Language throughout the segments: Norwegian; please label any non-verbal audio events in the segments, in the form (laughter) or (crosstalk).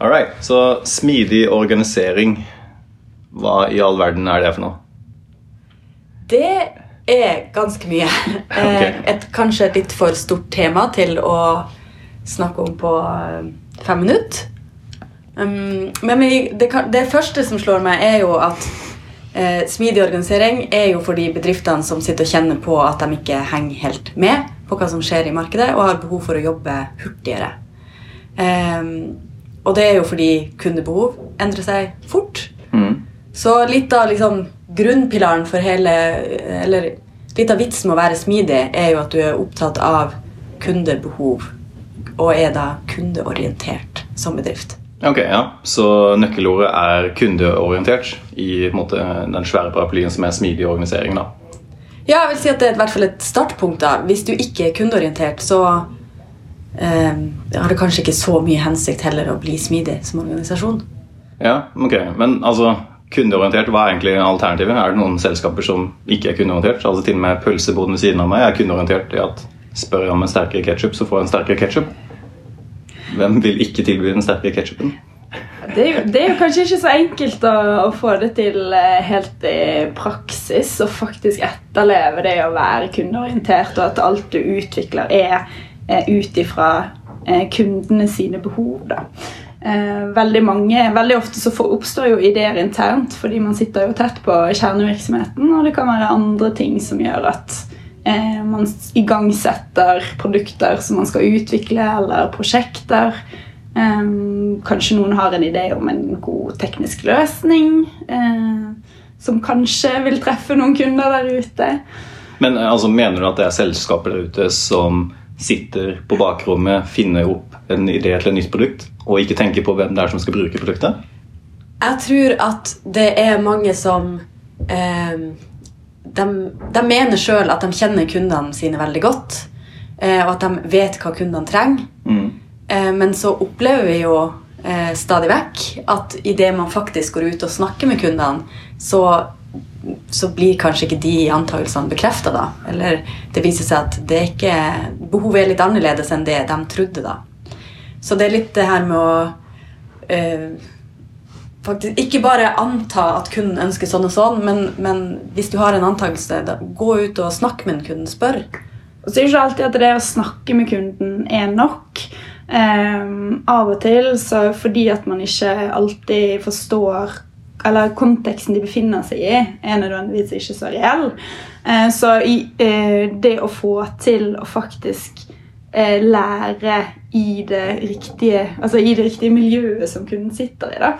All right. Så smidig organisering, hva i all verden er det for noe? Det er ganske mye. (laughs) okay. et, kanskje et litt for stort tema til å snakke om på eh, fem minutter. Um, men det, første som slår meg, er jo at eh, smidig organisering er jo for de bedriftene som sitter og kjenner på at de ikke henger helt med på hva som skjer i markedet, og har behov for å jobbe hurtigere. Um, og det er jo fordi kundebehov endrer seg fort. Mm. Så litt av liksom, grunnpilaren for hele Eller litt av vitsen med å være smidig er jo at du er opptatt av kundebehov, og er da kundeorientert som bedrift. Ok, ja. Så nøkkelordet er kundeorientert i måte, den svære paraplyen som er smidig organisering. da. Ja, jeg vil si at det er i hvert fall et startpunkt. da. Hvis du ikke er kundeorientert, så eh, har det kanskje ikke så mye hensikt heller å bli smidig som organisasjon. Ja, ok. Men altså, kundeorientert, hva er egentlig alternativet? Er det noen selskaper som ikke er kundeorientert? Altså Til og med pølseboden ved siden av meg er kundeorientert i at spør jeg om en sterkere ketsjup, så får jeg en sterkere ketsjup. Hvem vil ikke tilby den sterkere ketsjupen? Det er, jo, det er jo kanskje ikke så enkelt å, å få det til eh, helt i praksis og faktisk etterleve det å være kundeorientert, og at alt du utvikler, er ut ifra eh, kundene sine behov. Da. Eh, veldig, mange, veldig ofte så oppstår jo ideer internt fordi man sitter jo tett på kjernevirksomheten, og det kan være andre ting som gjør at eh, man igangsetter produkter som man skal utvikle, eller prosjekter. Kanskje noen har en idé om en god teknisk løsning eh, som kanskje vil treffe noen kunder der ute. Men eh, altså, mener du at det er selskaper der ute som sitter på bakrommet, finner opp en idé til et nytt produkt, og ikke tenker på hvem det er som skal bruke produktet? Jeg tror at det er mange som eh, de, de mener sjøl at de kjenner kundene sine veldig godt, eh, og at de vet hva kundene trenger. Mm. Eh, men så opplever vi jo eh, stadig vekk at idet man faktisk går ut og snakker med kundene, så, så blir kanskje ikke de antakelsene bekrefta, da. Eller det viser seg at det er ikke, behovet er litt annerledes enn det de trodde, da. Så det er litt det her med å eh, faktisk ikke bare anta at kunden ønsker sånn og sånn, men, men hvis du har en antakelse, gå ut og snakk med en kunde. Spør. Og så er ikke alltid at det å snakke med kunden er nok. Um, av og til så fordi at man ikke alltid forstår Eller konteksten de befinner seg i, er nødvendigvis ikke så reell. Eh, så eh, det å få til å faktisk eh, lære i det riktige altså i det riktige miljøet som kunden sitter i, da,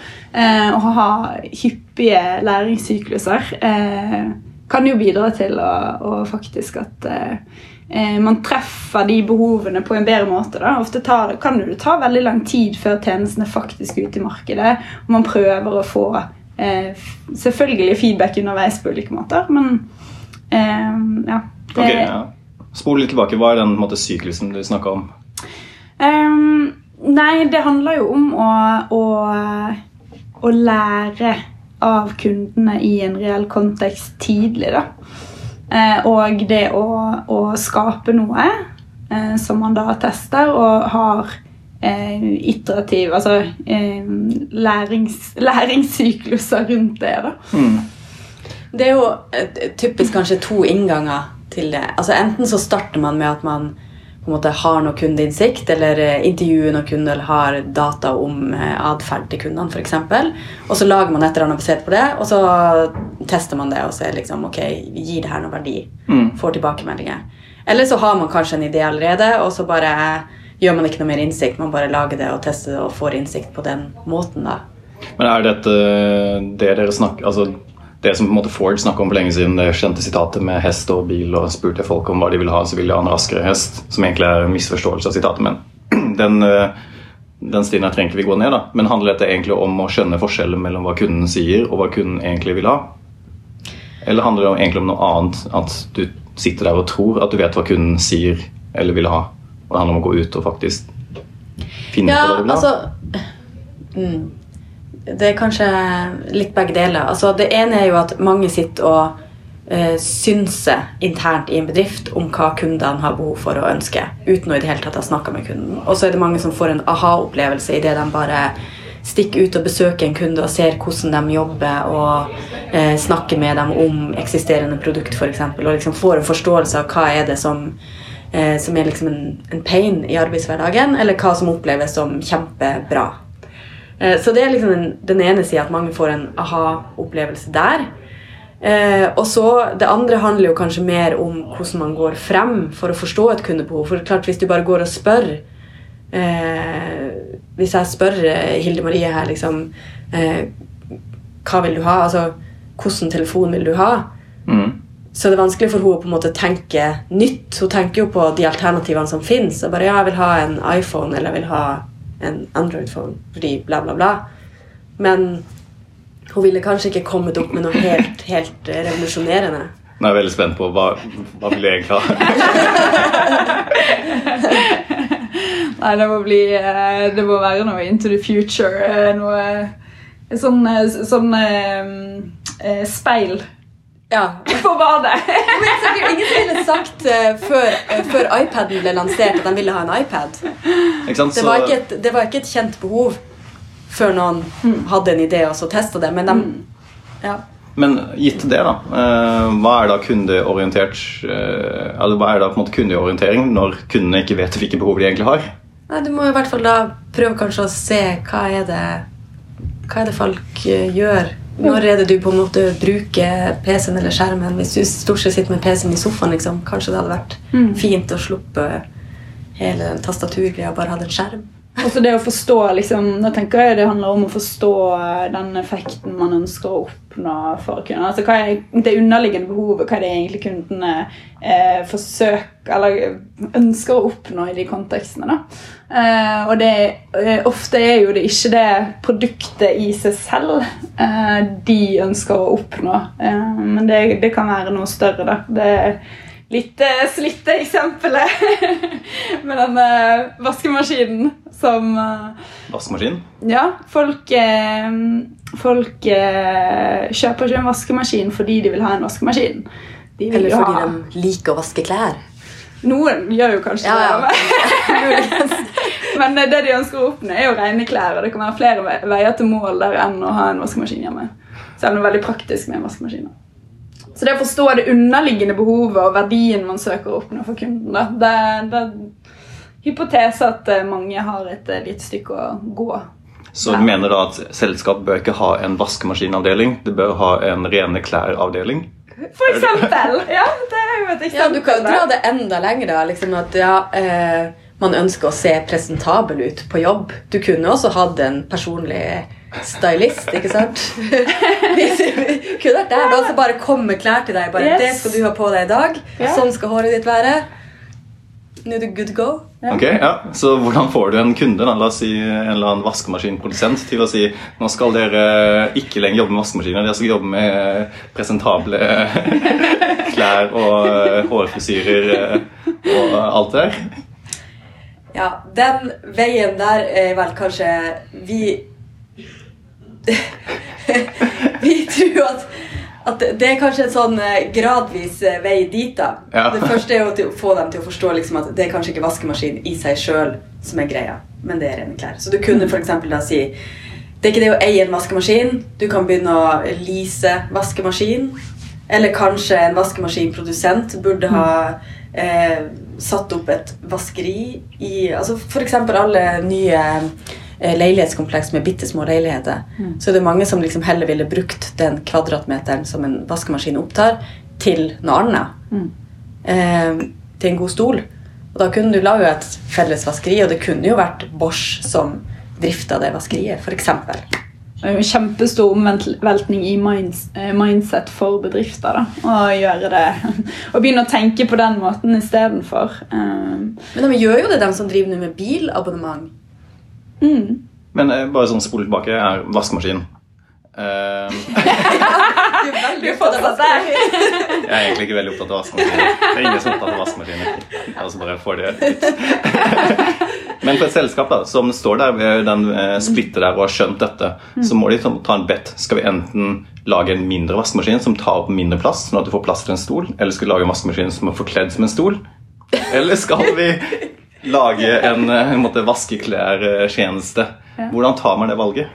og ha hyppige læringssykluser, kan jo bidra til å, å faktisk at man treffer de behovene på en bedre måte. Da. Ofte tar, kan det ta veldig lang tid før tjenestene faktisk er ute i markedet, og man prøver å få eh, selvfølgelig feedback underveis på ulike måter, men eh, ja. Det, okay, ja. Spol litt tilbake. Hva er den måte, syklusen du snakka om? Um, nei, det handler jo om å, å, å lære av kundene i en reell kontekst tidlig, da. Eh, og det å, å skape noe eh, som man da tester og har eh, iterativ Altså eh, lærings, læringssykluser rundt det, da. Mm. Det er jo eh, typisk kanskje to innganger til det. Altså Enten så starter man med at man på en måte har noe kundeinnsikt, eller eh, intervjuer noen kunder, eller har data om eh, atferd til kundene f.eks. Og så lager man et eller annet basert på det, og så tester man det og ser liksom, ok, gir det her noe verdi. Mm. Får tilbakemeldinger. Eller så har man kanskje en idé allerede, og så bare gjør man ikke noe mer innsikt. Man bare lager det og tester det og får innsikt på den måten. da. Men er dette det dere snakker altså det som på en måte Ford snakka om for lenge siden, det kjente sitatet med hest og bil, og spurte folk om hva de ville ha, så ville de ha en raskere hest, som egentlig er en misforståelse av sitatet, men (clears throat) den, eh, den stien her trenger ikke vi gå ned, da. Men handler dette egentlig om å skjønne forskjellen mellom hva kunden sier, og hva kunden egentlig vil ha? Eller handler det egentlig om noe annet, at du sitter der og tror at du vet hva kunden sier eller vil ha, og det handler om å gå ut og faktisk finne Ja, på hva du vil ha? altså mm, Det er kanskje litt begge deler. Altså, det ene er jo at mange sitter og uh, synser internt i en bedrift om hva kundene har behov for og ønsker, uten å i det hele tatt ha snakka med kunden. Og så er det mange som får en aha-opplevelse idet de bare stikker ut og besøker en kunde og ser hvordan de jobber, og uh, snakker med dem om eksisterende produkt f.eks., og liksom får en forståelse av hva er det som, eh, som er liksom en, en pain i arbeidshverdagen, eller hva som oppleves som kjempebra. Eh, så det er liksom den, den ene sida, at mange får en aha-opplevelse der. Eh, og så Det andre handler jo kanskje mer om hvordan man går frem for å forstå et kundebehov. For klart Hvis du bare går og spør eh, Hvis jeg spør eh, Hilde Marie her liksom eh, Hva vil du ha? Altså, hvordan telefon vil du ha? Mm. Så det er vanskelig for henne å på en måte tenke nytt. Hun tenker jo på de alternativene som fins. Ja, jeg vil ha en iPhone eller jeg vil ha en Android-phone fordi bla, bla, bla. Men hun ville kanskje ikke kommet opp med noe helt, helt revolusjonerende. Nå er jeg veldig spent på hva, hva vil jeg egentlig ha? (laughs) Nei, det må bli eh, Det må være noe into the future. eh, Noe sånn, eh, sånn eh, eh, speil Ja. (laughs) på badet. Men er jo ingen ville sagt uh, før, uh, før iPaden ble lansert, at de ville ha en iPad. Ikke sant? Det var ikke et, det var ikke et kjent behov før noen hadde en idé og så testa det. Men de ja. Men gitt det, da. Uh, hva er da kundeorientert Eller Hva er da på en måte kundeorientering når kundene ikke vet hvilke behov de egentlig har? Nei, Du må i hvert fall da prøve kanskje å se hva er det Hva er det folk gjør. Når er det du på en måte bruker PC-en eller skjermen? Hvis du stort sett sitter med PC-en i sofaen, liksom, kanskje det hadde vært fint å sluppe hele tastaturgreia og bare hatt en skjerm. Også det å forstå liksom, Nå tenker jeg det handler om å forstå eh, den effekten man ønsker å oppnå for kunden. Altså, hva er det underliggende behovet? Hva er det egentlig kundene eh, forsøker eller ønsker å oppnå i de kontekstene? da? Eh, og det, eh, ofte er jo det ikke det produktet i seg selv eh, de ønsker å oppnå, eh, men det, det kan være noe større. da. Det litt eh, slitte eksempelet (laughs) med den eh, vaskemaskinen som eh, Vaskemaskin? Ja, folk, eh, folk kjøper ikke en vaskemaskin fordi de vil ha en vaskemaskin. De vil Eller fordi ha de liker å vaske klær. Noen gjør jo kanskje Ja, ja. det. (laughs) Men det de ønsker å oppnå, er jo rene klær. Og det kan være flere veier til mål der enn å ha en vaskemaskin hjemme. Selv om det er veldig praktisk med en vaskemaskin. Så det å forstå det underliggende behovet og verdien man søker å oppnå for kunden, da, det, det er hypotese at eh, mange har et eh, lite stykke å gå. Så du mener da at selskap bør ikke ha en vaskemaskinavdeling, det bør ha en rene klær-avdeling? For eksempel! (laughs) Ja, det er jo et eksempel. Ja, Du kan dra det enda lenger. da, liksom at ja, eh, Man ønsker å se presentabel ut på jobb. Du kunne også hatt en personlig stylist, ikke sant? (laughs) Hvis du kunne vært der, da, så bare kom med klær til deg. Bare, Yes. 'Det skal du ha på deg i dag. Ja. Sånn skal håret ditt være.' Nå er du good go. Ja. Ok, ja. Så hvordan får du en kunde, da, la oss si en eller annen vaskemaskinprodusent, til å si nå skal dere ikke lenger jobbe med vaskemaskiner, dere skal jobbe med presentable (laughs) klær og eh, hårfrisyrer eh, og alt det der? Ja, den veien der er vel kanskje Vi (laughs) Vi tror at, at det er kanskje en sånn eh, gradvis eh, vei dit. da Ja. Det første er jo å få dem til å forstå liksom at det er kanskje ikke vaskemaskin i seg sjøl som er greia, men det er rene klær. Så du kunne for eksempel da si det er ikke det å eie en vaskemaskin. Du kan begynne å lease vaskemaskin. Eller kanskje en vaskemaskinprodusent burde ha eh, satt opp et vaskeri i altså F.eks. alle nye leilighetskompleks med bitte små leiligheter. Så er det mange som liksom heller ville brukt den kvadratmeteren som en vaskemaskin opptar, til noe annet. Eh, til en god stol. Og da kunne du lage et felles vaskeri, og det kunne jo vært Bosch som drifta det vaskeriet, f.eks. Er kjempestor omveltning i eh, mindset for bedrifter. da, Å gjøre det, (laughs) Å begynne å tenke på den måten istedenfor. Um, Men de gjør jo det, de som driver med bilabonnement. Mm. Men eh, bare sånn spole tilbake er vaskemaskin. Uh, (laughs) (laughs) Du er veldig opptatt av vaskemaskin. jeg er egentlig ikke veldig opptatt av vaskemaskiner. Det er ingen som er opptatt av vaskemaskiner. Altså bare får det ut. (laughs) Men for et selskap da, som står der ved den splitter der og har skjønt dette, så må de ta ta en bet. Skal vi enten lage en mindre vaskemaskin som tar opp mindre plass, sånn at du får plass til en stol, eller skal vi lage en vaskemaskin som er forkledd som en stol? Eller skal vi lage en, eh, en måte, vaskeklær-tjeneste. Hvordan tar man det valget?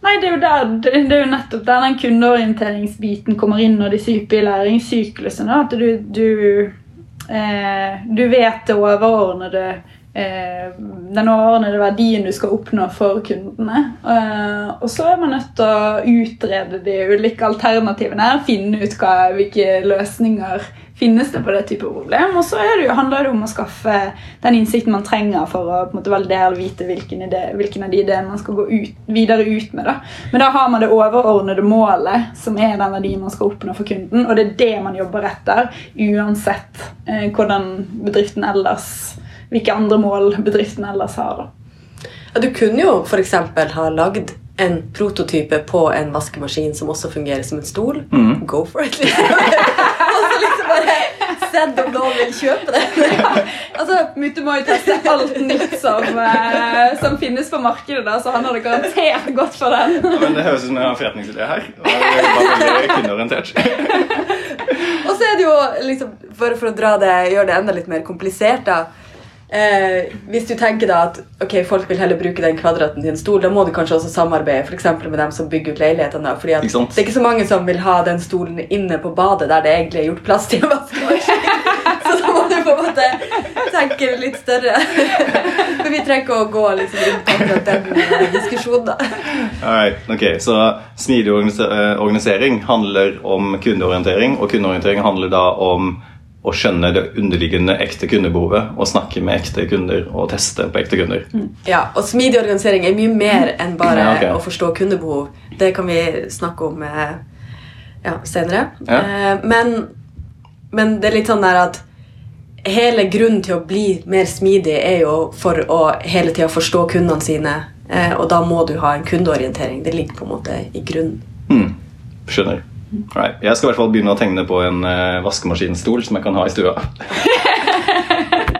Nei, det er jo der, det er jo nettopp der den kundeorienteringsbiten kommer inn og de hyppige læringssyklusene. At du, du, eh, du vet det overordnede eh, den overordnede verdien du skal oppnå for kundene. Eh, og så er man nødt til å utrede de ulike alternativene. Finne ut hva, hvilke løsninger finnes det på det type problem. Og så det jo, handler det om å skaffe den innsikten man trenger for å på en måte validere og vite hvilken, idé, hvilken av de ideene man skal gå ut, videre ut med. Da. Men da har man det overordnede målet, som er den verdien man skal oppnå for kunden. Og det er det man jobber etter, uansett eh, hvordan bedriften ellers hvilke andre mål bedriften ellers har. Da. Ja, du kunne jo f.eks. ha lagd en prototype på en vaskemaskin som også fungerer som en stol. Mm. Go for it! Liksom. (laughs) bare sett om noen vil kjøpe det. (laughs) ja. altså, Mutte må jo teste alt nytt som, eh, som, finnes på markedet, da, så han hadde garantert gått for den. ja, men Det høres ut som en forretningsidé her. Og Det er veldig kundeorientert. (laughs) og så er det jo, liksom, for, for å dra det, gjøre det enda litt mer komplisert da, Eh, hvis du tenker da at ok, folk vil heller bruke den kvadraten til en stol, da må du kanskje også samarbeide for med dem som bygger ut leilighetene. fordi det er ikke så mange som vil ha den stolen inne på badet der det egentlig er gjort plass til en vaskemaskin. (laughs) så da må du på en måte tenke litt større. For vi trenger ikke å gå liksom rundt akkurat den diskusjonen. da. Alright, ok, Så smidig eh, organisering handler om kundeorientering, og kundeorientering handler da om å skjønne det underliggende ekte kundebehovet og snakke med ekte kunder og teste på ekte kunder. Mm. Ja, og Smidig organisering er mye mer enn bare ja, okay. å forstå kundebehov. Det kan vi snakke om eh, ja, senere. Ja. Eh, men, men, det er litt sånn der at hele grunnen til å bli mer smidig er jo for å hele tida forstå kundene sine. Eh, og da må du ha en kundeorientering. Det ligger på en måte i grunnen. Mm. Skjønner. Right. Jeg skal i hvert fall begynne å tegne på en uh, vaskemaskinstol som jeg kan ha i stua. (laughs)